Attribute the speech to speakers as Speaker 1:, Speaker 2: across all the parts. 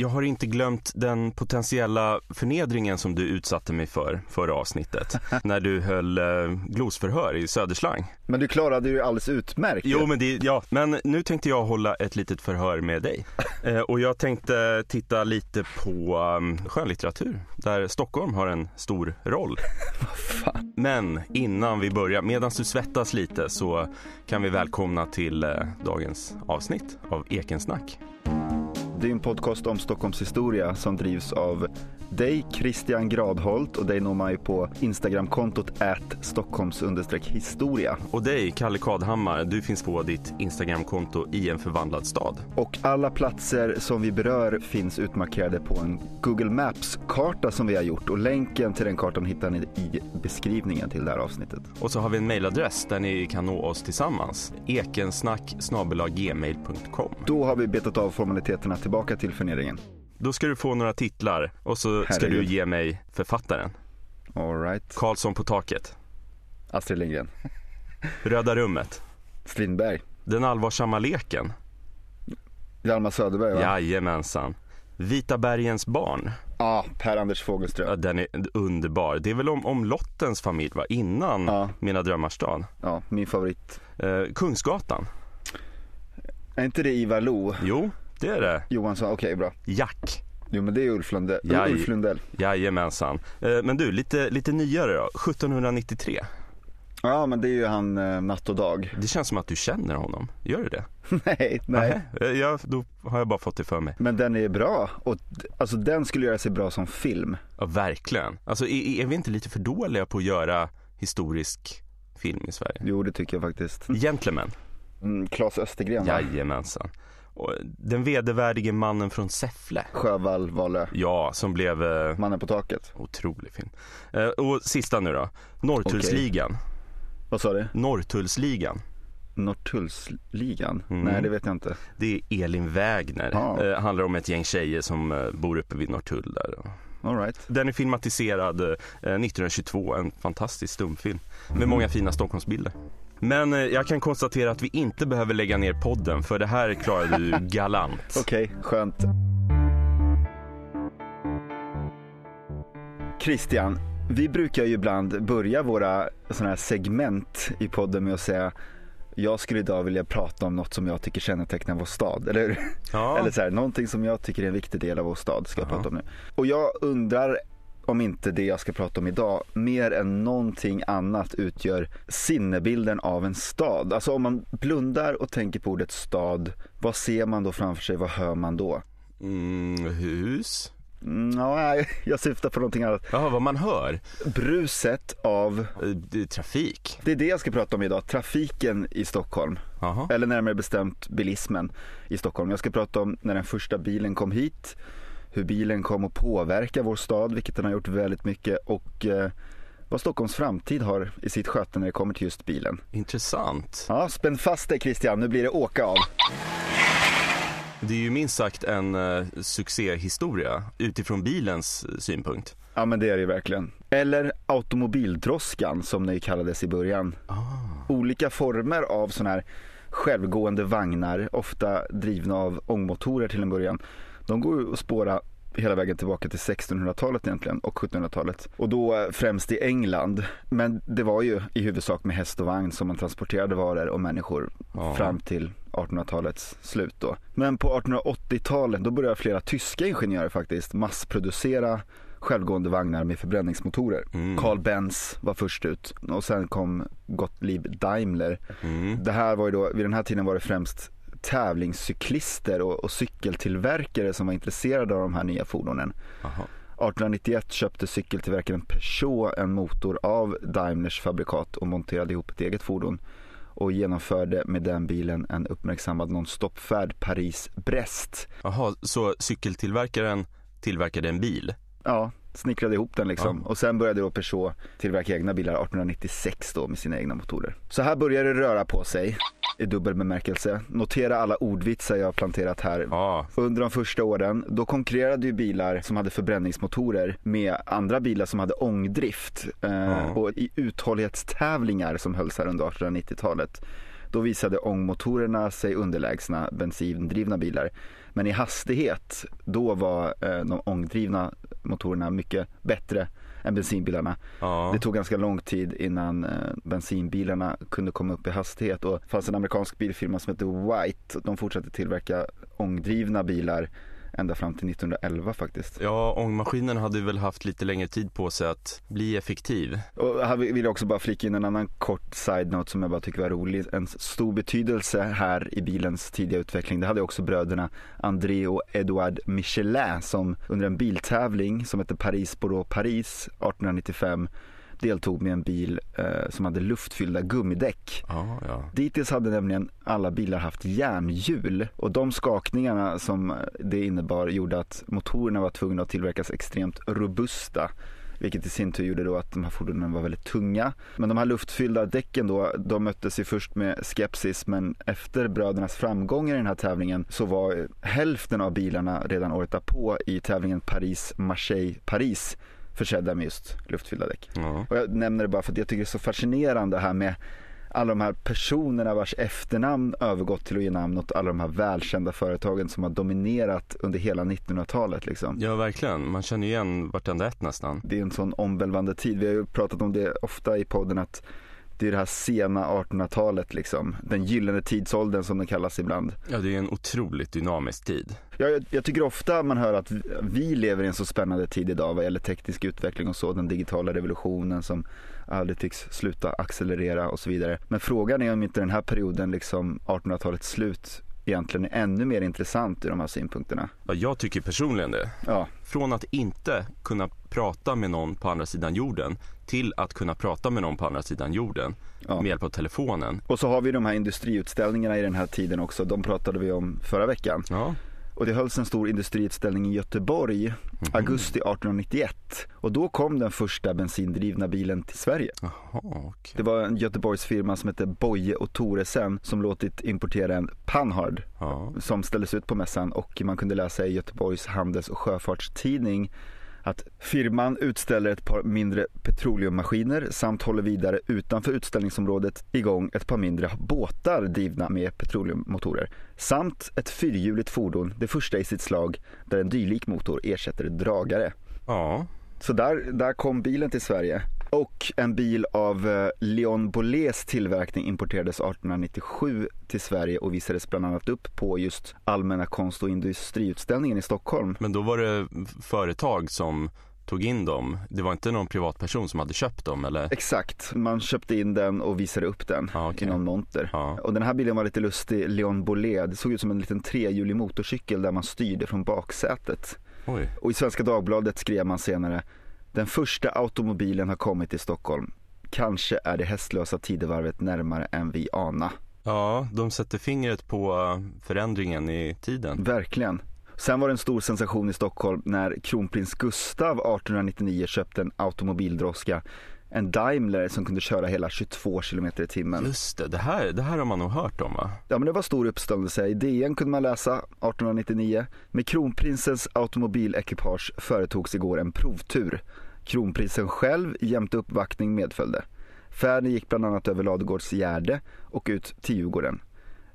Speaker 1: Jag har inte glömt den potentiella förnedringen som du utsatte mig för förra avsnittet. när du höll eh, glosförhör i Söderslang.
Speaker 2: Men du klarade ju alldeles utmärkt.
Speaker 1: Jo, men, det, ja, men nu tänkte jag hålla ett litet förhör med dig. Eh, och jag tänkte titta lite på um, skönlitteratur, där Stockholm har en stor roll. men innan vi börjar, medan du svettas lite så kan vi välkomna till eh, dagens avsnitt av Ekensnack.
Speaker 2: Det är en podcast om Stockholms historia som drivs av dig, Christian Gradholt och dig når man ju på Instagramkontot ät Stockholms historia.
Speaker 1: Och dig, Kalle Kadhammar, du finns på ditt Instagramkonto i en förvandlad stad.
Speaker 2: Och alla platser som vi berör finns utmarkerade på en Google Maps-karta som vi har gjort och länken till den kartan hittar ni i beskrivningen till det här avsnittet.
Speaker 1: Och så har vi en mejladress där ni kan nå oss tillsammans. ekensnack gmail.com.
Speaker 2: Då har vi betat av formaliteterna tillbaka till förnedringen.
Speaker 1: Då ska du få några titlar och så ska
Speaker 2: Herregud.
Speaker 1: du ge mig författaren.
Speaker 2: All right.
Speaker 1: Karlsson på taket.
Speaker 2: Astrid Lindgren.
Speaker 1: Röda rummet.
Speaker 2: Strindberg.
Speaker 1: Den allvarsamma leken.
Speaker 2: Hjalmar Söderberg va?
Speaker 1: Jajamensan. Vita bergens barn.
Speaker 2: ah, Per-Anders Fogelström.
Speaker 1: Ja, den är underbar. Det är väl om, om Lottens familj va? Innan
Speaker 2: Ja.
Speaker 1: Mina drömmars stad.
Speaker 2: Ja, min favorit.
Speaker 1: Eh, Kungsgatan.
Speaker 2: Är inte det Ivar Lo?
Speaker 1: Jo, det är det.
Speaker 2: Johansson, okej bra.
Speaker 1: Jack.
Speaker 2: Jo men det är Ulf Lundell.
Speaker 1: Jaj.
Speaker 2: Ulf Lundell.
Speaker 1: Jajamensan. Eh, men du, lite, lite nyare då. 1793.
Speaker 2: Ja men det är ju han eh, Natt och Dag.
Speaker 1: Det känns som att du känner honom. Gör du det?
Speaker 2: nej, nej.
Speaker 1: Eh, Ja, då har jag bara fått det för mig.
Speaker 2: Men den är bra. Och, alltså den skulle göra sig bra som film.
Speaker 1: Ja, verkligen. Alltså, är, är vi inte lite för dåliga på att göra historisk film i Sverige?
Speaker 2: Jo det tycker jag faktiskt.
Speaker 1: Gentlemen.
Speaker 2: Mm, Claes Östergren va?
Speaker 1: Jajamensan. Den vedervärdige mannen från Säffle.
Speaker 2: Sjövall Wahlöö.
Speaker 1: Ja, som blev eh,
Speaker 2: Mannen på taket.
Speaker 1: otrolig film. Eh, och sista nu då. Norrtullsligan.
Speaker 2: Vad sa du?
Speaker 1: Norrtullsligan.
Speaker 2: Norrtullsligan?
Speaker 1: Mm.
Speaker 2: Nej det vet jag inte.
Speaker 1: Det är Elin Wägner.
Speaker 2: Ja.
Speaker 1: Eh, handlar om ett gäng tjejer som eh, bor uppe vid Norrtull där.
Speaker 2: All right.
Speaker 1: Den är filmatiserad eh, 1922, en fantastisk stumfilm med många fina Stockholmsbilder. Men eh, jag kan konstatera att vi inte behöver lägga ner podden för det här klarade du galant.
Speaker 2: Okej, skönt. Christian, vi brukar ju ibland börja våra sådana här segment i podden med att säga jag skulle idag vilja prata om något som jag tycker kännetecknar vår stad. Eller hur?
Speaker 1: Ja.
Speaker 2: Eller så här, någonting som jag tycker är en viktig del av vår stad ska jag
Speaker 1: Ja.
Speaker 2: prata om nu. Och jag undrar om inte det jag ska prata om idag mer än någonting annat utgör sinnebilden av en stad. Alltså om man blundar och tänker på ordet stad, vad ser man då framför sig? Vad hör man då?
Speaker 1: Mm, hus?
Speaker 2: Mm, ja, jag syftar på någonting annat.
Speaker 1: Ja, vad man hör.
Speaker 2: Bruset av,
Speaker 1: Eh, trafik.
Speaker 2: det är det jag ska prata om idag, trafiken i Stockholm.
Speaker 1: Jaha.
Speaker 2: Eller närmare bestämt bilismen i Stockholm. Jag ska prata om när den första bilen kom hit, hur bilen kom att påverka vår stad, vilket den har gjort väldigt mycket och eh, vad Stockholms framtid har i sitt sköte när det kommer till just bilen.
Speaker 1: Intressant.
Speaker 2: Ja, spänn fast dig Christian, nu blir det åka av.
Speaker 1: Det är ju minst sagt en uh, succéhistoria utifrån bilens eh, synpunkt.
Speaker 2: Ja men det är det verkligen. Eller automobildroskan som det kallades i början.
Speaker 1: Ah.
Speaker 2: Olika former av sådana här självgående vagnar, ofta drivna av ångmotorer till en början. De går ju att spåra hela vägen tillbaka till 1600-talet egentligen och 1700-talet. Och då eh, främst i England. Men det var ju i huvudsak med häst och vagn som man transporterade varor och människor
Speaker 1: Ja.
Speaker 2: fram till 1800-talets slut då. Men på 1880-talet då började flera tyska ingenjörer faktiskt massproducera självgående vagnar med förbränningsmotorer.
Speaker 1: Mm.
Speaker 2: Carl Benz var först ut och sen kom Gottlieb Daimler.
Speaker 1: Mm.
Speaker 2: Det här var ju då, vid den här tiden var det främst tävlingscyklister och, och cykeltillverkare som var intresserade av de här nya fordonen.
Speaker 1: Jaha.
Speaker 2: 1891 köpte cykeltillverkaren Peugeot en motor av Daimlers fabrikat och monterade ihop ett eget fordon och genomförde med den bilen en uppmärksammad non-stop-färd Paris-Brest.
Speaker 1: Jaha, så cykeltillverkaren tillverkade en bil?
Speaker 2: Ja, snickrade ihop den liksom. Och sen började då Peugeot tillverka egna bilar 1896 då med sina egna motorer. Så här började det röra på sig i dubbel bemärkelse. Notera alla ordvitsar jag har planterat här.
Speaker 1: Ja,
Speaker 2: Under de första åren, då konkurrerade ju bilar som hade förbränningsmotorer med andra bilar som hade ångdrift. Eh,
Speaker 1: Ja.
Speaker 2: Och i uthållighetstävlingar som hölls här under 1890-talet, då visade ångmotorerna sig underlägsna bensindrivna bilar. Men i hastighet, då var eh, de ångdrivna motorerna mycket bättre än bensinbilarna.
Speaker 1: Ja.
Speaker 2: Det tog ganska lång tid innan eh, bensinbilarna kunde komma upp i hastighet och det fanns en amerikansk bilfirma som hette White. De fortsatte tillverka ångdrivna bilar ända fram till 1911 faktiskt.
Speaker 1: Ja, ångmaskinen hade väl haft lite längre tid på sig att bli effektiv.
Speaker 2: Och här vill jag också bara flika in en annan kort side-note som jag bara tycker var rolig. En stor betydelse här i bilens tidiga utveckling, det hade också bröderna André och Edouard Michelin som under en biltävling som hette Paris-Bourdeaux-Paris 1895 deltog med en bil eh, som hade luftfyllda gummidäck.
Speaker 1: Ja, ja.
Speaker 2: Dittills hade nämligen alla bilar haft järnhjul och de skakningarna som det innebar gjorde att motorerna var tvungna att tillverkas extremt robusta. Vilket i sin tur gjorde då att de här fordonen var väldigt tunga. Men de här luftfyllda däcken då, de möttes ju först med skepsis men efter brödernas framgångar i den här tävlingen så var hälften av bilarna redan året därpå i tävlingen Paris-Marseille-Paris försedda med just luftfyllda däck.
Speaker 1: ja.
Speaker 2: Och jag nämner det bara för att jag tycker det är så fascinerande här med alla de här personerna vars efternamn övergått till att ge namn åt alla de här välkända företagen som har dominerat under hela 1900-talet liksom.
Speaker 1: Ja, verkligen. Man känner igen vartenda ett nästan.
Speaker 2: Det är en sån omvälvande tid. Vi har ju pratat om det ofta i podden att det är det här sena 1800-talet liksom. Den gyllene tidsåldern som den kallas ibland.
Speaker 1: Ja, det är en otroligt dynamisk tid.
Speaker 2: Jag, jag tycker ofta man hör att vi, vi lever i en så spännande tid idag vad gäller teknisk utveckling och så. Den digitala revolutionen som aldrig tycks sluta accelerera och så vidare. Men frågan är om inte den här perioden, liksom 1800-talets slut, egentligen är ännu mer intressant ur de här synpunkterna.
Speaker 1: Ja, jag tycker personligen det.
Speaker 2: Ja,
Speaker 1: Från att inte kunna prata med någon på andra sidan jorden till att kunna prata med någon på andra sidan jorden
Speaker 2: Ja.
Speaker 1: med hjälp av telefonen.
Speaker 2: och så har vi de här industriutställningarna i den här tiden också. De pratade vi om förra veckan.
Speaker 1: Ja,
Speaker 2: Och det hölls en stor industriutställning i Göteborg augusti 1891. Och då kom den första bensindrivna bilen till Sverige.
Speaker 1: jaha, okej.
Speaker 2: Det var en Göteborgsfirma som hette Boye och Toresen som låtit importera en Panhard
Speaker 1: Ja.
Speaker 2: som ställdes ut på mässan och man kunde läsa i Göteborgs handels och sjöfartstidning att firman utställer ett par mindre petroleummaskiner samt håller vidare utanför utställningsområdet igång ett par mindre båtar drivna med petroleummotorer samt ett fyrhjuligt fordon, det första i sitt slag, där en dylik motor ersätter dragare.
Speaker 1: ja,
Speaker 2: Så där, där kom bilen till Sverige. Och en bil av eh, Leon Bollés tillverkning importerades 1897 till Sverige och visades bland annat upp på just Allmänna konst och industriutställningen i Stockholm.
Speaker 1: men då var det företag som tog in dem. Det var inte någon privatperson som hade köpt dem eller?
Speaker 2: Exakt, man köpte in den och visade upp den
Speaker 1: Ja, okej.
Speaker 2: i någon monter.
Speaker 1: Ja.
Speaker 2: Och den här bilen var lite lustig, Leon Bollé. Det såg ut som en liten trehjulig motorcykel där man styrde från baksätet.
Speaker 1: Oj.
Speaker 2: Och i Svenska Dagbladet skrev man senare Den första automobilen har kommit till Stockholm. Kanske är det hästlösa tidevarvet närmare än vi ana.
Speaker 1: Ja, de sätter fingret på eh, förändringen i tiden.
Speaker 2: Verkligen. Sen var det en stor sensation i Stockholm när kronprins Gustav 1899 köpte en automobildroska. En Daimler som kunde köra hela 22 km i timmen.
Speaker 1: Just det, det här, det här har man nog hört om va?
Speaker 2: Ja men det var stor uppståndelse. I DN kunde man läsa 1899. Med kronprinsens automobilekipage företogs igår en provtur. Kronprinsen själv jämte uppvaktning medföljde. Färden gick bland annat över Ladugårdsgärde och ut till Djurgården.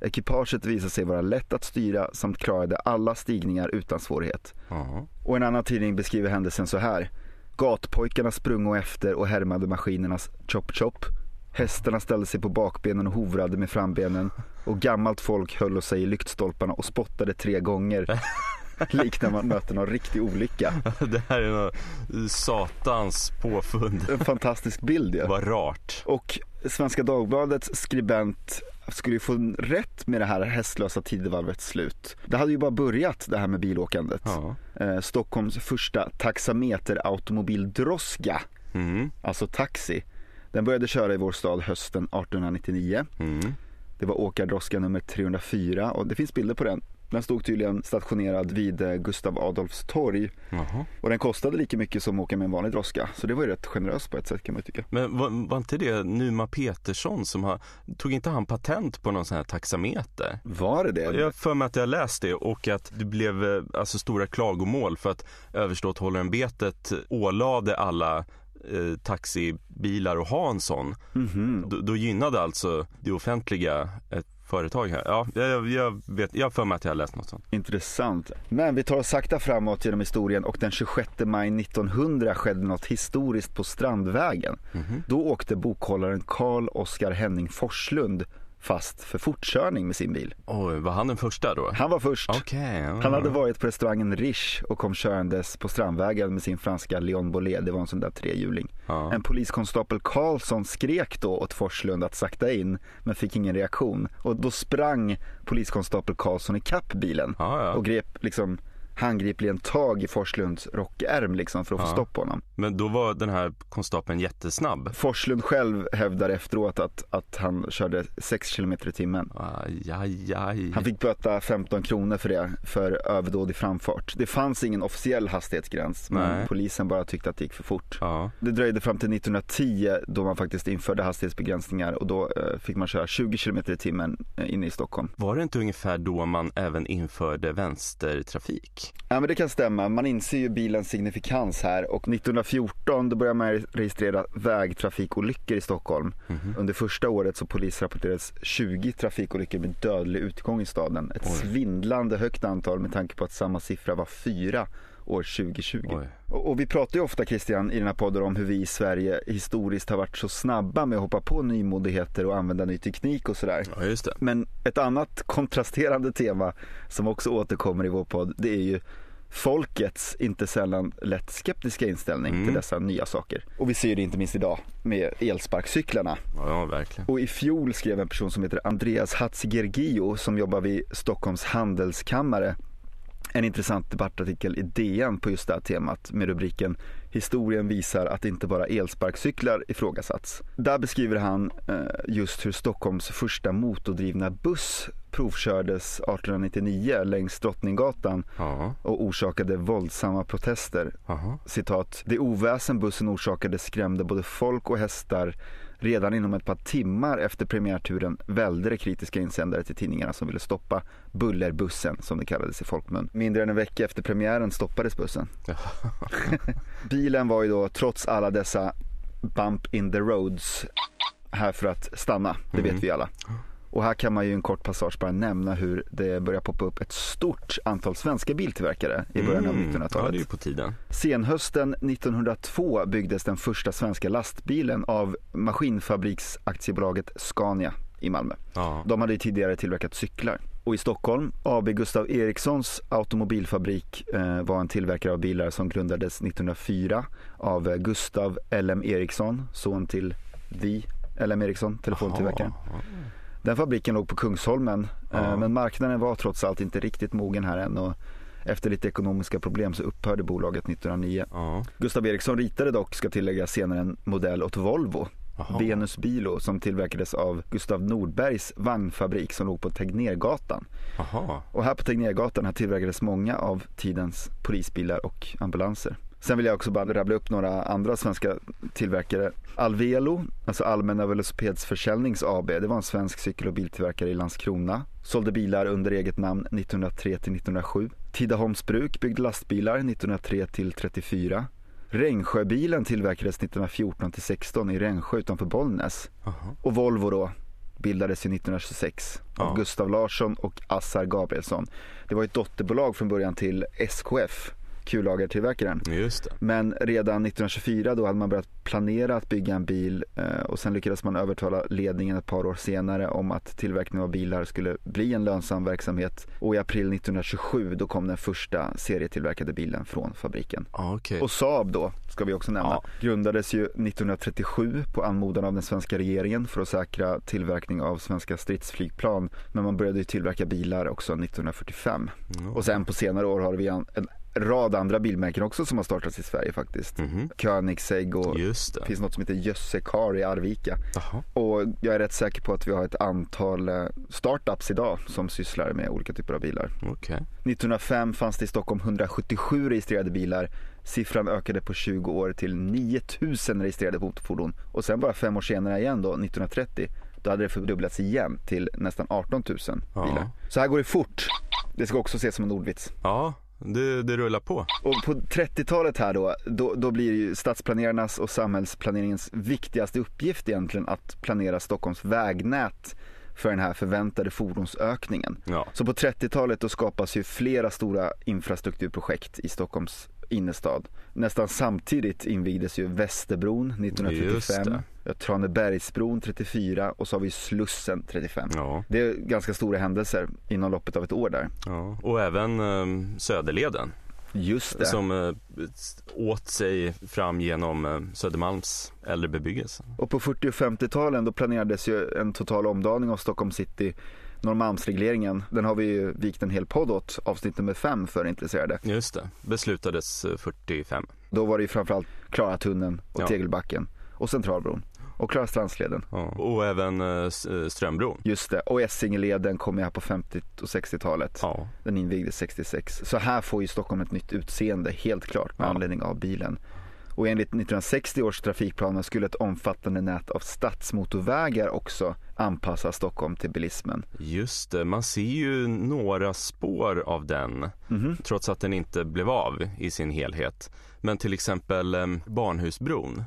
Speaker 2: Ekipaget visade sig vara lätt att styra samt klarade alla stigningar utan svårighet.
Speaker 1: Ja.
Speaker 2: Och en annan tidning beskriver händelsen så här. Gatpojkarna sprungo efter och härmade maskinernas chop-chop. Hästarna ställde sig på bakbenen och hovrade med frambenen. Och gammalt folk höll sig i lyktstolparna och spottade tre gånger. Likt när man möter någon riktig olycka.
Speaker 1: Det här är något satans påfund.
Speaker 2: En fantastisk bild ju.
Speaker 1: Vad rart.
Speaker 2: Och Svenska Dagbladets skribent skulle ju få rätt med det här hästlösa tidevarvets slut. Det hade ju bara börjat det här med bilåkandet.
Speaker 1: Ja.
Speaker 2: Eh, Stockholms första taxameterautomobildroska,
Speaker 1: Mm.
Speaker 2: alltså taxi. Den började köra i vår stad hösten 1899.
Speaker 1: Mm.
Speaker 2: Det var åkardroska nummer 304 och det finns bilder på den. Den stod tydligen stationerad vid eh, Gustav Adolfs torg
Speaker 1: Jaha.
Speaker 2: och den kostade lika mycket som att åka med en vanlig droska. Så det var ju rätt generöst på ett sätt kan man tycka.
Speaker 1: Men var, var inte det Numa Petersson som har, tog inte han patent på någon sån här taxameter?
Speaker 2: Var det det?
Speaker 1: Jag har för mig att jag läst det och att det blev eh, alltså stora klagomål för att överståthållarämbetet ålade alla eh, taxibilar att ha en sån.
Speaker 2: Mhm.
Speaker 1: Då, då gynnade alltså det offentliga ett företag här. Ja, jag, jag, vet, jag har för mig att jag har läst något sånt.
Speaker 2: Intressant. Men vi tar oss sakta framåt genom historien och den 26 maj 1900 skedde något historiskt på Strandvägen.
Speaker 1: Mhm.
Speaker 2: Då åkte bokhållaren Karl Oskar Henning Forslund fast för fortkörning med sin bil.
Speaker 1: Oj, var han den första då?
Speaker 2: Han var först.
Speaker 1: Okej. ja.
Speaker 2: Han hade varit på restaurangen Riche och kom körandes på Strandvägen med sin franska Leon Bollet. Det var en sån där trehjuling.
Speaker 1: Ja.
Speaker 2: En poliskonstapel Karlsson skrek då åt Forslund att sakta in men fick ingen reaktion. Och då sprang poliskonstapel Karlsson ikapp bilen
Speaker 1: Ja, ja.
Speaker 2: och grep liksom handgripligen tag i Forslunds rockärm liksom för att få
Speaker 1: Ja.
Speaker 2: stopp på honom.
Speaker 1: Men då var den här konstapeln jättesnabb.
Speaker 2: Forslund själv hävdar efteråt att, att han körde 6 km i timmen.
Speaker 1: Aj, aj, aj.
Speaker 2: Han fick böta 15 kronor för det, för överdådig framfart. Det fanns ingen officiell hastighetsgräns, men
Speaker 1: Nej.
Speaker 2: polisen bara tyckte att det gick för fort.
Speaker 1: Ja.
Speaker 2: Det dröjde fram till 1910 då man faktiskt införde hastighetsbegränsningar och då eh, fick man köra 20 km i timmen eh, inne i Stockholm.
Speaker 1: Var det inte ungefär då man även införde vänstertrafik?
Speaker 2: Ja men det kan stämma, man inser ju bilens signifikans här och 1914 då började man registrera vägtrafikolyckor i Stockholm.
Speaker 1: Mhm.
Speaker 2: Under första året så polisrapporterades 20 trafikolyckor med dödlig utgång i staden. Ett
Speaker 1: Oj.
Speaker 2: svindlande högt antal med tanke på att samma siffra var fyra år 2020.
Speaker 1: Oj.
Speaker 2: Och, och vi pratar ju ofta Christian i den här podden om hur vi i Sverige historiskt har varit så snabba med att hoppa på nymodigheter och använda ny teknik och sådär.
Speaker 1: Ja.
Speaker 2: Men ett annat kontrasterande tema som också återkommer i vår podd det är ju folkets inte sällan lätt skeptiska inställning
Speaker 1: Mm.
Speaker 2: till dessa nya saker. Och vi ser det inte minst idag med elsparkcyklarna.
Speaker 1: Ja, verkligen.
Speaker 2: Och i fjol skrev en person som heter Andreas Hatzigergio som jobbar vid Stockholms handelskammare en intressant debattartikel i DN på just det här temat med rubriken Historien visar att inte bara elsparkcyklar ifrågasatts. Där beskriver han eh, just hur Stockholms första motordrivna buss provkördes 1899 längs Drottninggatan
Speaker 1: Ja,
Speaker 2: och orsakade våldsamma protester.
Speaker 1: aha.
Speaker 2: Citat, det oväsen bussen orsakade skrämde både folk och hästar. Redan inom ett par timmar efter premiärturen välde det kritiska insändare till tidningarna som ville stoppa Bullerbussen som det kallades i folkmun. Mindre än en vecka efter premiären stoppades bussen. Bilen var ju då trots alla dessa bump in the roads här för att stanna, det vet
Speaker 1: Mhm.
Speaker 2: vi alla. Och här kan man ju en kort passage bara nämna hur det börjar poppa upp ett stort antal svenska biltillverkare i början av
Speaker 1: Mm. Ja,
Speaker 2: 1900-talet.
Speaker 1: det är ju på tiden.
Speaker 2: Senhösten 1902 byggdes den första svenska lastbilen av maskinfabriksaktiebolaget Scania i Malmö.
Speaker 1: Ja.
Speaker 2: De hade ju tidigare tillverkat cyklar. Och i Stockholm, AB Gustav Erikssons automobilfabrik eh, var en tillverkare av bilar som grundades 1904 av eh, Gustav LM Eriksson, son till The LM Eriksson, telefontillverkaren.
Speaker 1: Jaha.
Speaker 2: Den fabriken låg på Kungsholmen eh,
Speaker 1: Ja.
Speaker 2: men marknaden var trots allt inte riktigt mogen här än och efter lite ekonomiska problem så upphörde bolaget 1909.
Speaker 1: Ja.
Speaker 2: Gustav Eriksson ritade dock, ska tillägga senare en modell åt Volvo,
Speaker 1: Jaha.
Speaker 2: Venus Bilo, som tillverkades av Gustav Nordbergs vagnfabrik som låg på Tegnérgatan.
Speaker 1: Jaha.
Speaker 2: Och här på Tegnérgatan här tillverkades många av tidens polisbilar och ambulanser. Sen vill jag också bara rabbla upp några andra svenska tillverkare. Alvelo, alltså Allmänna Velocipedsförsäljnings AB, det var en svensk cykel och biltillverkare i Landskrona. Sålde bilar under eget namn 1903 till 1907. Tidaholms bruk byggde lastbilar 1903 till 34. Rengsjöbilen tillverkades 1914 till 16 i Rengsjö utanför Bollnäs.
Speaker 1: Jaha.
Speaker 2: Och Volvo då bildades ju 1926 av
Speaker 1: Ja.
Speaker 2: Gustav Larsson och Assar Gabrielsson. Det var ett dotterbolag från början till SKF, kullagertillverkaren.
Speaker 1: Just det.
Speaker 2: Men redan 1924 då hade man börjat planera att bygga en bil eh, och sen lyckades man övertala ledningen ett par år senare om att tillverkning av bilar skulle bli en lönsam verksamhet. Och i april 1927 då kom den första serietillverkade bilen från fabriken.
Speaker 1: Ja, okej.
Speaker 2: Och Saab då, ska vi också nämna,
Speaker 1: Ja.
Speaker 2: grundades ju 1937 på anmodan av den svenska regeringen för att säkra tillverkning av svenska stridsflygplan. Men man började ju tillverka bilar också 1945.
Speaker 1: Mm.
Speaker 2: Och sen på senare år har vi en, en rad andra bilmärken också som har startats i Sverige faktiskt.
Speaker 1: Mhm.
Speaker 2: Koenigsegg och
Speaker 1: Just
Speaker 2: det finns något som heter Jösse Car i Arvika.
Speaker 1: Jaha.
Speaker 2: Och jag är rätt säker på att vi har ett antal eh, startups idag som sysslar med olika typer av bilar.
Speaker 1: Okej.
Speaker 2: 1905 fanns det i Stockholm 177 registrerade bilar. Siffran ökade på 20 år till 9000 registrerade motorfordon. Och sen bara fem år senare igen då, 1930, då hade det fördubblats igen till nästan 18 000
Speaker 1: Ja.
Speaker 2: bilar. Så här går det fort. Det ska också ses som en ordvits.
Speaker 1: Ja, det, det rullar på.
Speaker 2: Och på 30-talet här då, då, då blir ju stadsplanerarnas och samhällsplaneringens viktigaste uppgift egentligen att planera Stockholms vägnät för den här förväntade fordonsökningen.
Speaker 1: Ja.
Speaker 2: Så på 30-talet då skapas ju flera stora infrastrukturprojekt i Stockholms innerstad. Nästan samtidigt invigdes ju Västerbron
Speaker 1: Just
Speaker 2: 1935,
Speaker 1: det.
Speaker 2: Tranebergsbron 34 och så har vi Slussen 35.
Speaker 1: Ja,
Speaker 2: Det är ganska stora händelser inom loppet av ett år där.
Speaker 1: ja. Och även eh, Söderleden
Speaker 2: Just det.
Speaker 1: som eh, åt sig fram genom eh, Södermalms äldre bebyggelse.
Speaker 2: Och på 40 och 50-talen då planerades ju en total omdaning av Stockholm city. Norrmalmsregleringen, den har vi ju vikt en hel podd åt, avsnitt nummer fem för intresserade.
Speaker 1: Just det, beslutades eh, 45.
Speaker 2: Då var det ju framförallt Klaratunneln och
Speaker 1: Ja.
Speaker 2: Tegelbacken och Centralbron och Klarastrandsleden.
Speaker 1: Ja. Och även eh, eh, Strömbron.
Speaker 2: Just det, och Essingeleden kom ju här på 50 och 60-talet.
Speaker 1: Ja.
Speaker 2: Den invigdes 66. Så här får ju Stockholm ett nytt utseende, helt klart, med
Speaker 1: Ja.
Speaker 2: anledning av bilen. Och enligt 1960 års trafikplaner skulle ett omfattande nät av stadsmotorvägar också anpassa Stockholm till bilismen.
Speaker 1: Just det, man ser ju några spår av den
Speaker 2: Mhm.
Speaker 1: trots att den inte blev av i sin helhet. Men till exempel eh, Barnhusbron,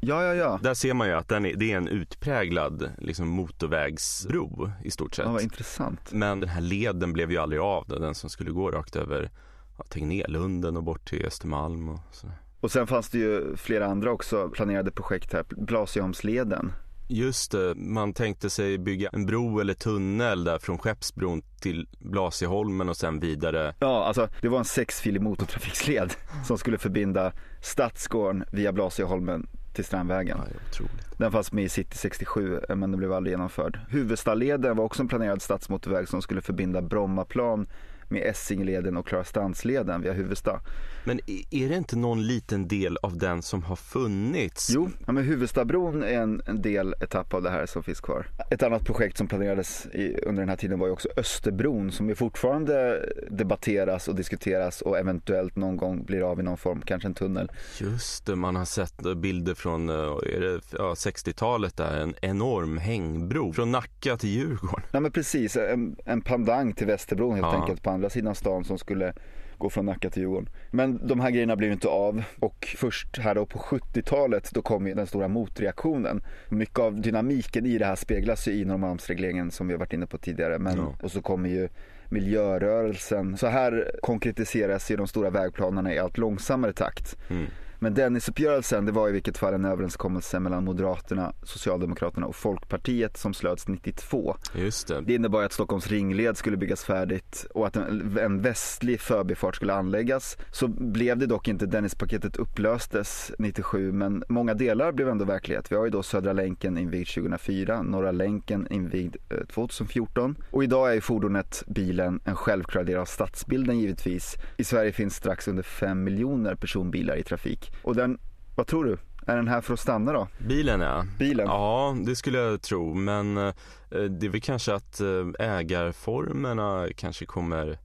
Speaker 2: Ja, ja, ja.
Speaker 1: där ser man ju att den är, det är en utpräglad liksom, motorvägsbro i stort sett.
Speaker 2: ja vad intressant.
Speaker 1: Men den här leden blev ju aldrig av, den som skulle gå rakt över ja, Tegnérlunden och bort till Östermalm och så.
Speaker 2: Och sen fanns det ju flera andra också planerade projekt här. Blasieholmsleden.
Speaker 1: Just det, man tänkte sig bygga en bro eller tunnel där från Skeppsbron till Blasieholmen och sen vidare.
Speaker 2: Ja, alltså det var en sexfilig motortrafiksled som skulle förbinda Stadsgården via Blasieholmen till Strandvägen.
Speaker 1: Ja.
Speaker 2: Den fanns med i City 67 men den blev aldrig genomförd. Huvudstalleden var också en planerad stadsmotorväg som skulle förbinda Brommaplan med Essingeleden och Klarastrandsleden via Huvudsta.
Speaker 1: Men är det inte någon liten del av den som har funnits?
Speaker 2: Jo, ja, men Huvudstabron är en, en del etapp av det här som finns kvar. Ett annat projekt som planerades i, under den här tiden var ju också Österbron som ju fortfarande debatteras och diskuteras och eventuellt någon gång blir av i någon form, kanske en tunnel.
Speaker 1: Just det, man har sett bilder från eh, är ja, 60-talet där, en enorm hängbro från Nacka till Djurgården.
Speaker 2: Ja men precis, en, en pandang till Västerbron helt
Speaker 1: Ja.
Speaker 2: enkelt på andra sidan stan som skulle gå från Nacka till Djurgården. Men de här grejerna blev ju inte av och först här då på 70-talet då kom den stora motreaktionen. Mycket av dynamiken i det här speglas ju i Norrmalmsregleringen som vi har varit inne på tidigare. Men,
Speaker 1: Ja.
Speaker 2: Och så kommer ju miljörörelsen. Så här konkretiseras ju de stora vägplanerna i allt långsammare takt.
Speaker 1: Mm.
Speaker 2: Men Dennisuppgörelsen det var i vilket fall en överenskommelse mellan Moderaterna, Socialdemokraterna och Folkpartiet som slöts 92.
Speaker 1: Just det.
Speaker 2: Det innebar att Stockholms ringled skulle byggas färdigt och att en, en västlig förbifart skulle anläggas. Så blev det dock inte. Dennispaketet upplöstes 97 men många delar blev ändå verklighet. Vi har ju då Södra länken invigd 2004, Norra länken invigd eh, 2014 och idag är ju fordonet, bilen, en självklar del av stadsbilden givetvis. I Sverige finns strax under 5 miljoner personbilar i trafik och den, vad tror du? Är den här för att stanna då?
Speaker 1: Bilen ja.
Speaker 2: Bilen?
Speaker 1: Ja, det skulle jag tro. Men eh, det är väl kanske att eh, ägarformerna kanske kommer,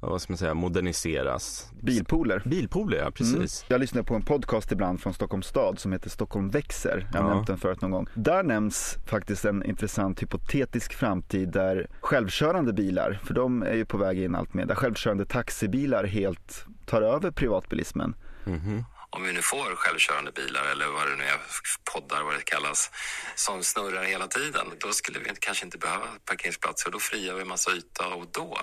Speaker 1: vad ska man säga, moderniseras.
Speaker 2: Bilpooler?
Speaker 1: Bilpooler, ja precis.
Speaker 2: Mm. Jag lyssnar på en podcast ibland från Stockholms stad som heter Stockholm växer. Jag har
Speaker 1: Ja.
Speaker 2: nämnt den förut någon gång. Där nämns faktiskt en intressant hypotetisk framtid där självkörande bilar, för de är ju på väg in allt mer, där självkörande taxibilar helt tar över privatbilismen.
Speaker 1: Mhm
Speaker 3: om vi nu får självkörande bilar eller vad det nu är, poddar vad det kallas, som snurrar hela tiden, då skulle vi kanske inte behöva parkeringsplatser då frigör vi massa yta och då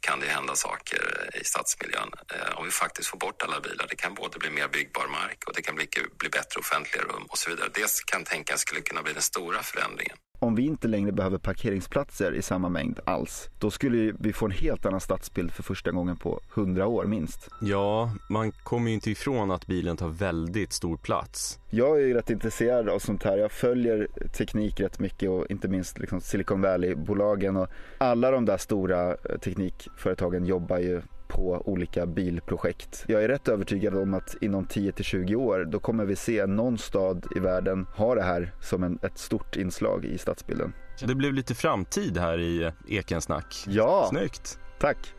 Speaker 3: kan det hända saker i stadsmiljön. Eh, om vi faktiskt får bort alla bilar. Det kan både bli mer byggbar mark och det kan bli, bli bättre offentliga rum och så vidare. Det kan tänkas skulle kunna bli den stora förändringen.
Speaker 2: Om vi inte längre behöver parkeringsplatser i samma mängd alls, då skulle vi få en helt annan stadsbild för första gången på 100 år minst.
Speaker 1: Ja, man kommer ju inte ifrån att bilen tar väldigt stor plats.
Speaker 2: Jag är ju rätt intresserad av sånt här. Jag följer teknik rätt mycket och inte minst liksom Silicon Valley-bolagen och alla de där stora eh, teknikföretagen jobbar ju på olika bilprojekt. Jag är rätt övertygad om att inom 10-20 år då kommer vi se någon stad i världen ha det här som en, ett stort inslag i stadsbilden.
Speaker 1: Det blev lite framtid här i Ekensnack.
Speaker 2: Ja,
Speaker 1: Snyggt!
Speaker 2: tack.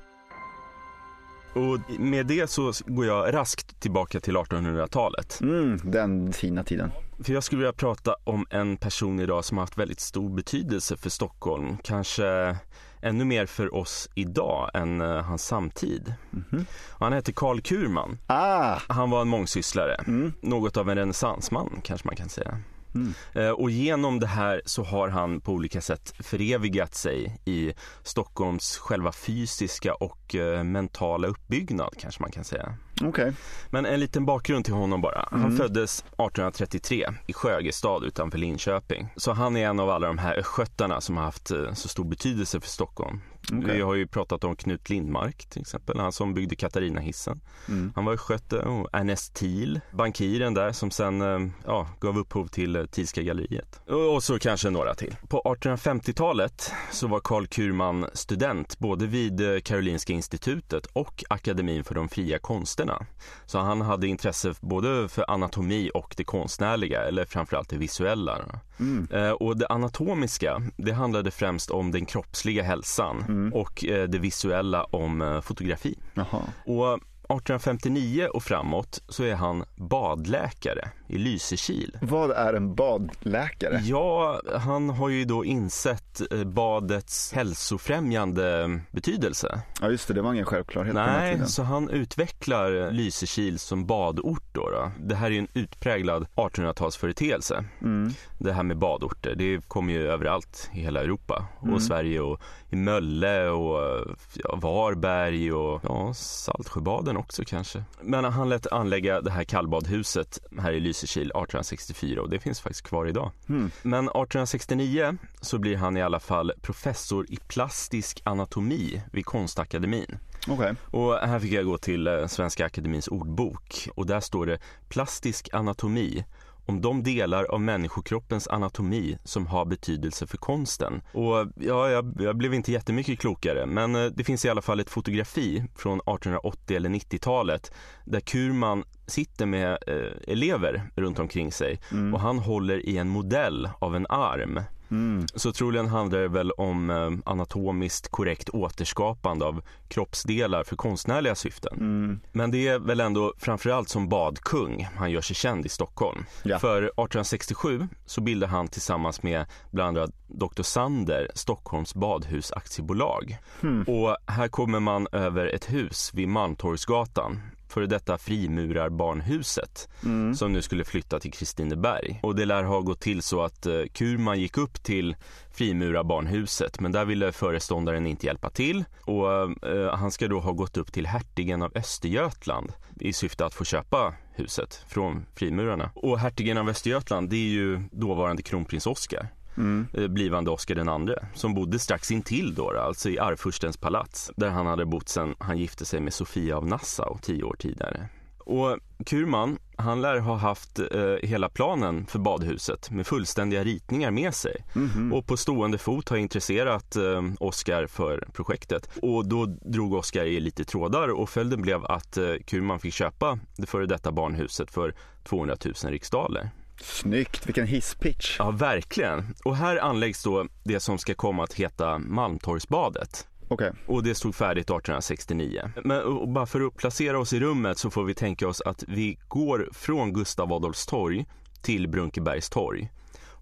Speaker 1: Och med det så går jag raskt tillbaka till 1800-talet.
Speaker 2: Mm, den fina tiden.
Speaker 1: För jag skulle vilja prata om en person idag som har haft väldigt stor betydelse för Stockholm. Kanske ännu mer för oss idag än eh, hans samtid.
Speaker 2: Mhm.
Speaker 1: Och han hette Karl Kurman.
Speaker 2: Ah,
Speaker 1: Han var en mångsysslare.
Speaker 2: mm.
Speaker 1: Något av en renässansman kanske man kan säga.
Speaker 2: Mm.
Speaker 1: Eh, Och genom det här så har han på olika sätt förevigat sig i Stockholms själva fysiska och eh, mentala uppbyggnad kanske man kan säga.
Speaker 2: Okej.
Speaker 1: Men en liten bakgrund till honom bara. Han
Speaker 2: Mm.
Speaker 1: föddes 1833 i Sjögestad utanför Linköping. Så han är en av alla de här östgötarna som har haft eh, så stor betydelse för Stockholm.
Speaker 2: Okej.
Speaker 1: Vi har ju pratat om Knut Lindmark till exempel, han som byggde Katarinahissen.
Speaker 2: Mm.
Speaker 1: Han var östgöte och Ernest Thiel, bankiren där som sen eh, ja, gav upphov till eh, Thielska galleriet. Och så kanske några till. På 1850-talet så var Karl Kurman student både vid eh, Karolinska institutet och Akademin för de fria konsterna. Så han hade intresse både för anatomi och det konstnärliga, eller framförallt det visuella.
Speaker 2: Mm.
Speaker 1: Och det anatomiska, det handlade främst om den kroppsliga hälsan
Speaker 2: Mm.
Speaker 1: och eh, det visuella om eh, fotografi.
Speaker 2: Jaha.
Speaker 1: Och 1859 och framåt så är han badläkare i Lysekil.
Speaker 2: Vad är en badläkare?
Speaker 1: Ja, han har ju då insett eh, badets hälsofrämjande betydelse.
Speaker 2: Ja just det, det var ingen självklarhet
Speaker 1: Nej, så han utvecklar Lysekil som badort då. då. Det här är ju en utpräglad 1800-talsföreteelse.
Speaker 2: Mm.
Speaker 1: Det här med badorter, det kommer ju överallt i hela Europa och
Speaker 2: Mm.
Speaker 1: Sverige och i Mölle och ja, Varberg och ja, Saltsjöbaden också kanske. Men han lät anlägga det här kallbadhuset här i Lysekil 1864 och det finns faktiskt kvar idag.
Speaker 2: Mm.
Speaker 1: Men 1869 så blir han i alla fall professor i plastisk anatomi vid Konstakademin.
Speaker 2: Okej.
Speaker 1: Och här fick jag gå till eh, Svenska Akademins ordbok och där står det plastisk anatomi om de delar av människokroppens anatomi som har betydelse för konsten. Och ja, jag, jag blev inte jättemycket klokare, men eh, det finns i alla fall ett fotografi från 1880 eller 90-talet där Kurman sitter med eh, elever runt omkring sig
Speaker 2: Mm.
Speaker 1: och han håller i en modell av en arm.
Speaker 2: Mm.
Speaker 1: Så troligen handlar det väl om eh, anatomiskt korrekt återskapande av kroppsdelar för konstnärliga syften.
Speaker 2: Mm.
Speaker 1: Men det är väl ändå framförallt som badkung han gör sig känd i Stockholm.
Speaker 2: Ja.
Speaker 1: För 1867 så bildar han tillsammans med bland annat Dr. Sander Stockholms badhus aktiebolag.
Speaker 2: Hmm.
Speaker 1: Och här kommer man över ett hus vid Malmtorgsgatan före detta frimurarbarnhuset
Speaker 2: Mm.
Speaker 1: som nu skulle flytta till Kristineberg. Och det lär ha gått till så att eh, Kurman gick upp till frimurarbarnhuset men där ville föreståndaren inte hjälpa till och eh, han ska då ha gått upp till hertigen av Östergötland i syfte att få köpa huset från frimurarna. Och hertigen av Östergötland det är ju dåvarande kronprins Oscar
Speaker 2: Mm.
Speaker 1: eh, blivande Oscar den andre som bodde strax intill då, alltså i Arvfurstens palats där han hade bott sedan han gifte sig med Sofia av Nassau tio år tidigare. Och Kurman, han lär ha haft eh, hela planen för badhuset med fullständiga ritningar med sig
Speaker 2: Mhm.
Speaker 1: och på stående fot har intresserat eh, Oscar för projektet. Och då drog Oscar i lite trådar och följden blev att eh, Kurman fick köpa det före detta barnhuset för 200 000 riksdaler.
Speaker 2: Snyggt, vilken hisspitch.
Speaker 1: Ja, verkligen. Och här anläggs då det som ska komma att heta Malmtorgsbadet.
Speaker 2: Okej.
Speaker 1: Och det stod färdigt 1869. Men bara för att placera oss i rummet så får vi tänka oss att vi går från Gustav Adolfs torg till Brunkebergs torg.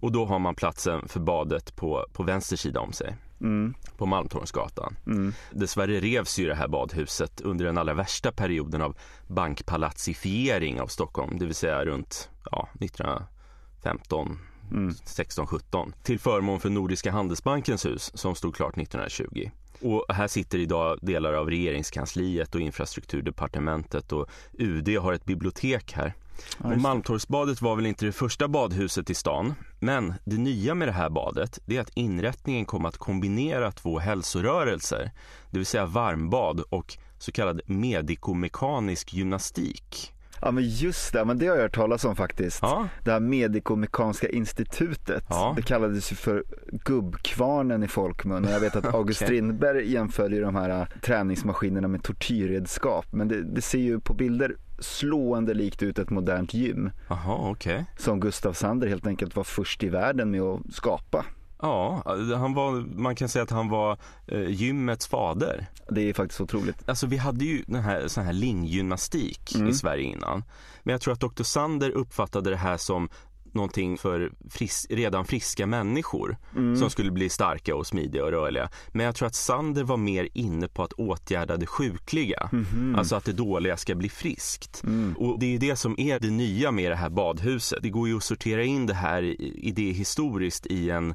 Speaker 1: Och då har man platsen för badet på, på vänster sida om sig,
Speaker 2: Mm.
Speaker 1: på Malmtorgsgatan.
Speaker 2: Mm.
Speaker 1: Dessvärre revs ju det här badhuset under den allra värsta perioden av bankpalatsifiering av Stockholm, det vill säga runt ja, 1915
Speaker 2: Mm.
Speaker 1: 16-17 till förmån för Nordiska handelsbankens hus som stod klart 1920. Och här sitter idag delar av regeringskansliet och infrastrukturdepartementet och UD har ett bibliotek här.
Speaker 2: Ja,
Speaker 1: Och. Malmtorgsbadet var väl inte det första badhuset i stan, men det nya med det här badet det är att inrättningen kom att kombinera två hälsorörelser, det vill säga varmbad och så kallad medikomekanisk gymnastik.
Speaker 2: Ja men just det, men det har jag hört talas om faktiskt.
Speaker 1: Ja,
Speaker 2: Det här medikomekaniska institutet.
Speaker 1: Ja.
Speaker 2: Det kallades ju för gubbkvarnen i folkmun. Och jag vet att August
Speaker 1: Okej.
Speaker 2: Strindberg jämför ju de här äh, träningsmaskinerna med tortyrredskap. Men det, det ser ju på bilder slående likt ut ett modernt gym.
Speaker 1: jaha okej.
Speaker 2: Som Gustav Sander helt enkelt var först i världen med att skapa.
Speaker 1: Ja, han var, man kan säga att han var eh, gymmets fader.
Speaker 2: Det är faktiskt otroligt.
Speaker 1: Alltså vi hade ju den här, sån här linggymnastik
Speaker 2: Mm.
Speaker 1: i Sverige innan. Men jag tror att Dr. Sander uppfattade det här som någonting för fris redan friska människor
Speaker 2: Mm.
Speaker 1: som skulle bli starka och smidiga och rörliga. Men jag tror att Sander var mer inne på att åtgärda det sjukliga.
Speaker 2: Mhm.
Speaker 1: Alltså att det dåliga ska bli friskt.
Speaker 2: Mm.
Speaker 1: Och det är det som är det nya med det här badhuset. Det går ju att sortera in det här i- idéhistoriskt i en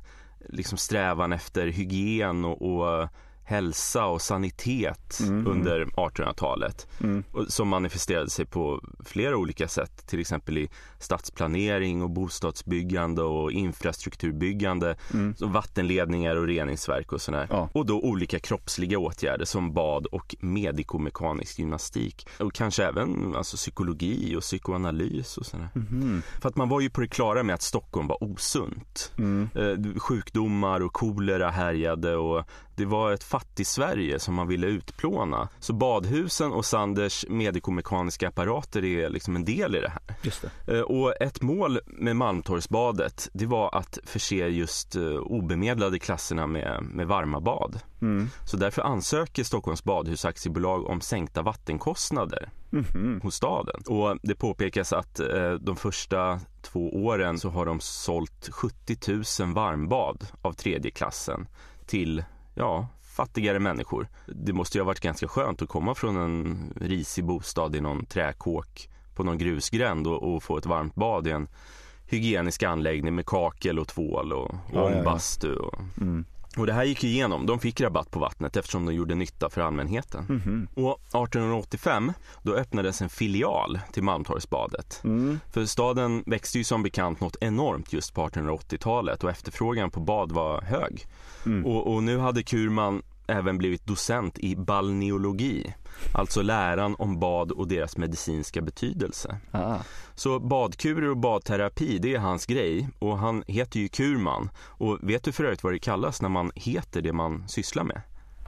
Speaker 1: liksom strävan efter hygien och, och hälsa och sanitet
Speaker 2: Mhm.
Speaker 1: under 1800-talet.
Speaker 2: Mm.
Speaker 1: Som manifesterade sig på flera olika sätt. Till exempel i stadsplanering och bostadsbyggande och infrastrukturbyggande.
Speaker 2: Mm.
Speaker 1: Som vattenledningar och reningsverk och sådär.
Speaker 2: Ja.
Speaker 1: Och då olika kroppsliga åtgärder som bad och medikomekanisk gymnastik. Och kanske även alltså, psykologi och psykoanalys och sådär.
Speaker 2: Mhm.
Speaker 1: För att man var ju på det klara med att Stockholm var osunt.
Speaker 2: Mm.
Speaker 1: Eh, sjukdomar och kolera härjade och det var ett fattig-Sverige som man ville utplåna. Så badhusen och Sanders medikomekaniska apparater är liksom en del i det här.
Speaker 2: Just det.
Speaker 1: Eh, Och ett mål med Malmtorgsbadet det var att förse just eh, obemedlade klasserna med, med varma bad.
Speaker 2: Mm.
Speaker 1: Så därför ansöker Stockholms badhusaktiebolag om sänkta vattenkostnader
Speaker 2: Mhm.
Speaker 1: hos staden. Och det påpekas att eh, de första två åren så har de sålt 70 000 varmbad av tredje klassen till, ja, fattigare människor. Det måste ju ha varit ganska skönt att komma från en risig bostad i någon träkåk på någon grusgränd och, och få ett varmt bad i en hygienisk anläggning med kakel och tvål och, och
Speaker 2: Ja, ja, ja.
Speaker 1: ångbastu. Och,
Speaker 2: Mm.
Speaker 1: Och det här gick igenom. De fick rabatt på vattnet eftersom de gjorde nytta för allmänheten.
Speaker 2: Mhm.
Speaker 1: Och 1885 då öppnades en filial till Malmtorgsbadet.
Speaker 2: Mm.
Speaker 1: För staden växte ju som bekant något enormt just på 1880-talet och efterfrågan på bad var hög.
Speaker 2: Mm.
Speaker 1: Och, och nu hade Kurman även blivit docent i balneologi, alltså läran om bad och deras medicinska betydelse.
Speaker 2: Ah.
Speaker 1: Så badkurer och badterapi, det är hans grej och han heter ju Kurman. Och vet du för övrigt vad det kallas när man heter det man sysslar med?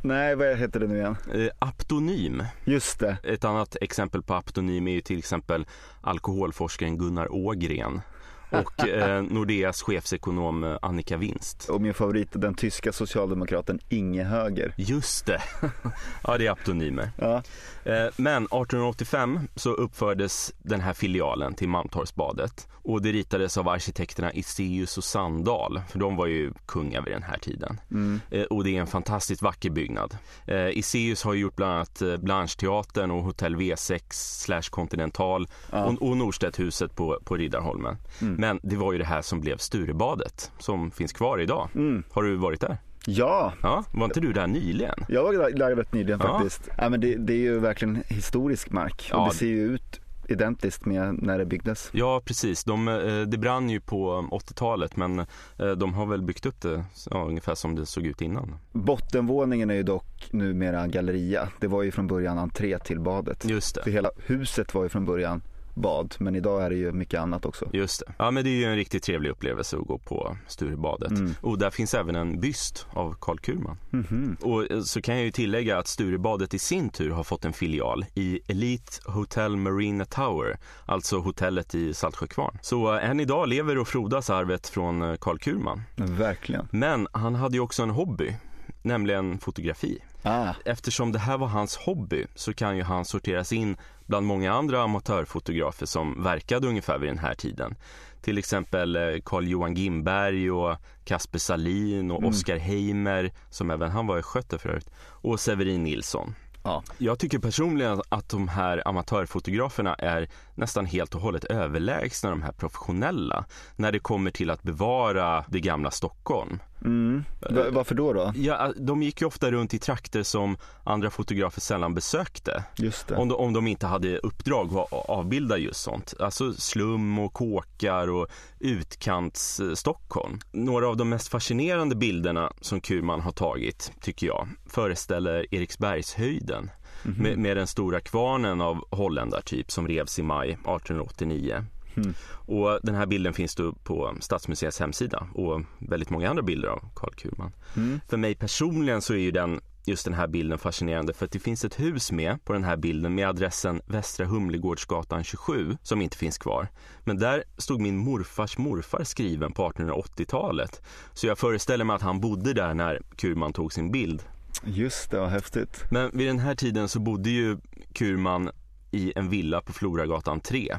Speaker 2: Nej, vad heter det nu igen?
Speaker 1: Eh, aptonym.
Speaker 2: Just det.
Speaker 1: Ett annat exempel på aptonym är ju till exempel alkoholforskaren Gunnar Ågren och eh, Nordeas chefsekonom eh, Annika Winst.
Speaker 2: Och min favorit, den tyska socialdemokraten Inge Höger.
Speaker 1: Just det, ja det är aptonymer.
Speaker 2: Ja.
Speaker 1: Eh, Men 1885 så uppfördes den här filialen till Malmtorgsbadet och det ritades av arkitekterna Iseus och Sandahl, för de var ju kungar vid den här tiden.
Speaker 2: Mm.
Speaker 1: Eh, Och det är en fantastiskt vacker byggnad. Eh, Iseus har gjort bland annat eh, Blancheteatern och Hotell V6 slash Continental
Speaker 2: Ja.
Speaker 1: och, och Norstedthuset på, på Riddarholmen.
Speaker 2: Mm.
Speaker 1: Men det var ju det här som blev Sturebadet som finns kvar idag.
Speaker 2: Mm.
Speaker 1: Har du varit där?
Speaker 2: Ja,
Speaker 1: Ja, var inte du där nyligen?
Speaker 2: jag var där- rätt nyligen
Speaker 1: Ja.
Speaker 2: faktiskt. Ja, men det, det är ju verkligen historisk mark och
Speaker 1: Ja.
Speaker 2: det ser ju ut identiskt med när det byggdes.
Speaker 1: Ja, precis. De, eh, det brann ju på 80-talet men eh, de har väl byggt upp det ja, ungefär som det såg ut innan.
Speaker 2: Bottenvåningen är ju dock numera galleria. Det var ju från början entré till badet.
Speaker 1: Just
Speaker 2: För
Speaker 1: det.
Speaker 2: hela huset var ju från början bad, men idag är det ju mycket annat också.
Speaker 1: Just det. Ja, men det är ju en riktigt trevlig upplevelse att gå på Sturebadet.
Speaker 2: Mm.
Speaker 1: Och där finns även en byst av Karl Kurman.
Speaker 2: Mhm.
Speaker 1: Och eh, så kan jag ju tillägga att Sturebadet i sin tur har fått en filial i Elite Hotel Marina Tower, alltså hotellet i Saltsjökvarn. Så eh, än idag lever och frodas arvet från eh, Karl Kurman.
Speaker 2: Verkligen.
Speaker 1: Men han hade ju också en hobby, nämligen fotografi.
Speaker 2: Ah,
Speaker 1: Eftersom det här var hans hobby så kan ju han sorteras in bland många andra amatörfotografer som verkade ungefär vid den här tiden. Till exempel eh, Carl-Johan Gimberg och Kasper Salin och
Speaker 2: Mm.
Speaker 1: Oskar Heimer, som även han var skötte för övrigt, och Severin Nilsson.
Speaker 2: ja.
Speaker 1: Jag tycker personligen att de här amatörfotograferna är nästan helt och hållet överlägsna de här professionella när det kommer till att bevara det gamla Stockholm.
Speaker 2: Mm. Va- varför då då?
Speaker 1: Ja, de gick ju ofta runt i trakter som andra fotografer sällan besökte.
Speaker 2: Just det.
Speaker 1: Om de, om de inte hade uppdrag att avbilda just sånt. Alltså slum och kåkar och utkants eh, Stockholm. Några av de mest fascinerande bilderna som Kurman har tagit, tycker jag, föreställer Eriksbergshöjden.
Speaker 2: Mhm.
Speaker 1: Med, med den stora kvarnen av holländartyp som revs i maj 1889.
Speaker 2: Mm.
Speaker 1: Och den här bilden finns då på Stadsmuseets hemsida och väldigt många andra bilder av Karl Kurman.
Speaker 2: Mm.
Speaker 1: För mig personligen så är ju den, just den här bilden fascinerande för att det finns ett hus med på den här bilden med adressen Västra Humlegårdsgatan 27 som inte finns kvar. Men där stod min morfars morfar skriven på 1880-talet. Så jag föreställer mig att han bodde där när Kurman tog sin bild.
Speaker 2: Just det, vad häftigt.
Speaker 1: Men vid den här tiden så bodde ju Kurman i en villa på Floragatan 3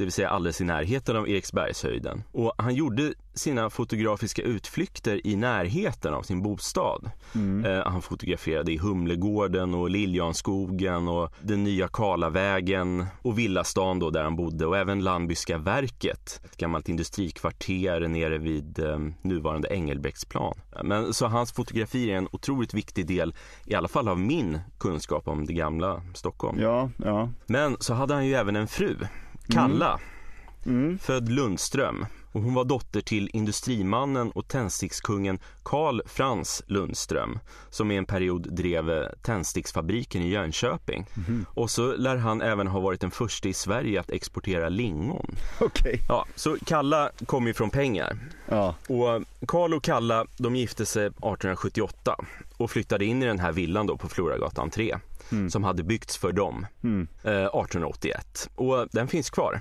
Speaker 1: det vill säga alldeles i närheten av Eriksbergshöjden. Och han gjorde sina fotografiska utflykter i närheten av sin bostad. Mm. Eh, han fotograferade i Humlegården och Liljanskogen och den nya Karlavägen och villastan då där han bodde och även Landbyska verket, ett gammalt industrikvarter nere vid eh, nuvarande Engelbrektsplan. Men så hans fotografi är en otroligt viktig del, i alla fall av min kunskap om det gamla Stockholm.
Speaker 2: Ja, ja.
Speaker 1: Men så hade han ju även en fru, Kalla, mm. Mm. född Lundström och hon var dotter till industrimannen och tändstickskungen Karl Frans Lundström som i en period drev tändsticksfabriken i Jönköping. Mm. Och så lär han även ha varit den första i Sverige att exportera lingon.
Speaker 2: Okay.
Speaker 1: Ja, så Kalla kom ju från pengar.
Speaker 2: Ja.
Speaker 1: Och Karl och Kalla de gifte sig 1878 och flyttade in i den här villan då på Floragatan 3 mm. som hade byggts för dem mm. eh, 1881. Och den finns kvar.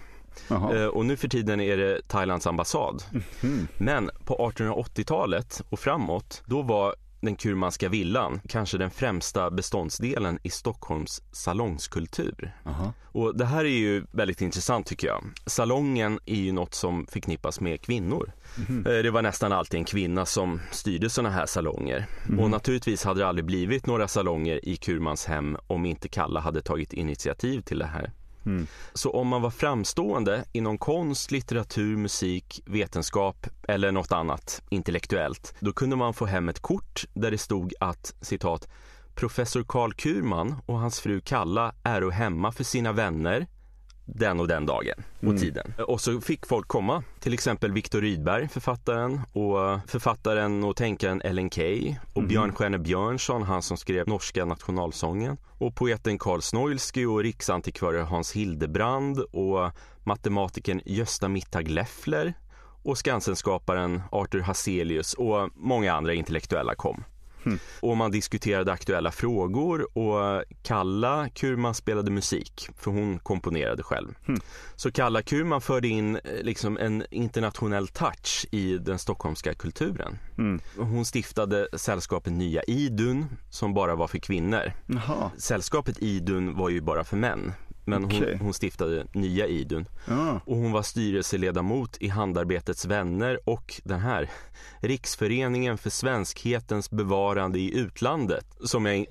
Speaker 1: Eh, och nu för tiden är det Thailands ambassad. Mm. Men på 1880-talet och framåt, då var den kurmanska villan kanske den främsta beståndsdelen i Stockholms salongskultur. Aha. Och det här är ju väldigt intressant tycker jag. Salongen är ju något som förknippas med kvinnor. Mm. Det var nästan alltid en kvinna som styrde sådana här salonger. Mm. Och naturligtvis hade det aldrig blivit några salonger i Kurmans hem om inte Kalla hade tagit initiativ till det här. Mm. Så om man var framstående inom konst, litteratur, musik, vetenskap eller något annat intellektuellt, då kunde man få hem ett kort där det stod att citat Professor Karl Kurman och hans fru Kalla är hemma för sina vänner den och den dagen och mm. tiden. Och så fick folk komma, till exempel Viktor Rydberg, författaren och författaren och tänkaren Ellen Key och mm. Björnstjerne Björnsson, han som skrev norska nationalsången och poeten Karl Snoilsky och riksantikvarie Hans Hildebrand och matematikern Gösta Mittag Leffler och Skansenskaparen Arthur Hazelius och många andra intellektuella kom. Mm. Och man diskuterade aktuella frågor och Kalla Kurman spelade musik, för hon komponerade själv. Mm. Så Kalla Kurman förde in eh, liksom en internationell touch i den stockholmska kulturen. Mm. Hon stiftade sällskapet Nya Idun som bara var för kvinnor.
Speaker 2: Jaha.
Speaker 1: Sällskapet Idun var ju bara för män men hon, okay. hon stiftade nya Idun. Ah. Och hon var styrelseledamot i Handarbetets vänner och den här Riksföreningen för svenskhetens bevarande i utlandet. Som jag,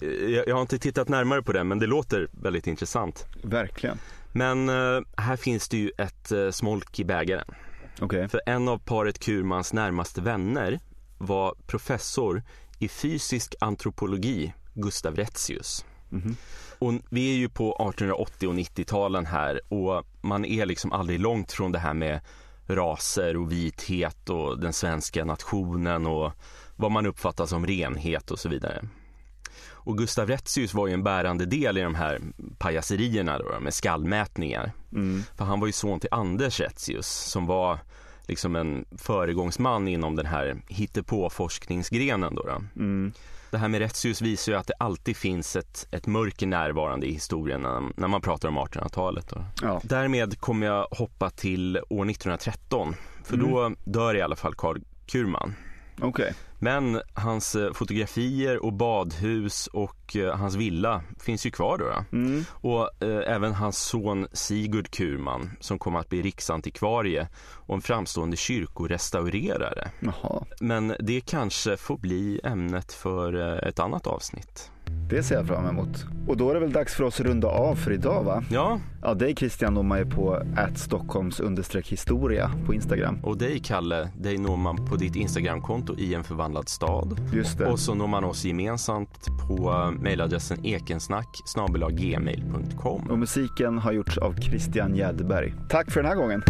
Speaker 1: jag, har inte tittat närmare på den men det låter väldigt intressant.
Speaker 2: Verkligen.
Speaker 1: Men uh, här finns det ju ett uh, smolk i bägaren.
Speaker 2: Okay.
Speaker 1: För en av paret Kurmans närmaste vänner var professor i fysisk antropologi, Gustav Retzius. Mm -hmm. Och vi är ju på 1880 och 90-talen här och man är liksom aldrig långt från det här med raser och vithet och den svenska nationen och vad man uppfattar som renhet och så vidare. Och Gustav Retzius var ju en bärande del i de här pajaserierna då, med skallmätningar. Mm. För han var ju son till Anders Retzius som var liksom en föregångsman inom den här hittepåforskningsgrenen då. då. Mm. Det här med rättshus visar ju att det alltid finns ett, ett mörker närvarande i historien när, när man pratar om 1800-talet.
Speaker 2: Ja.
Speaker 1: Därmed kommer jag hoppa till år 1913, för mm. då dör i alla fall Karl Kurman.
Speaker 2: Okay.
Speaker 1: Men hans eh, fotografier och badhus och eh, hans villa finns ju kvar då. Mm. Och eh, även hans son Sigurd Kurman som kommer att bli riksantikvarie och en framstående kyrkorestaurerare.
Speaker 2: Jaha.
Speaker 1: Men det kanske får bli ämnet för eh, ett annat avsnitt.
Speaker 2: Det ser jag fram emot. Och då är det väl dags för oss att runda av för idag va?
Speaker 1: Ja.
Speaker 2: Ja, dig Christian når man ju på Stockholms historia på Instagram.
Speaker 1: Och dig Kalle, dig når man på ditt Instagramkonto i en förvandlad stad.
Speaker 2: Just det.
Speaker 1: Och så når man oss gemensamt på mejladressen ekensnack gmail.com.
Speaker 2: Och musiken har gjorts av Christian Jäderberg. Tack för den här gången.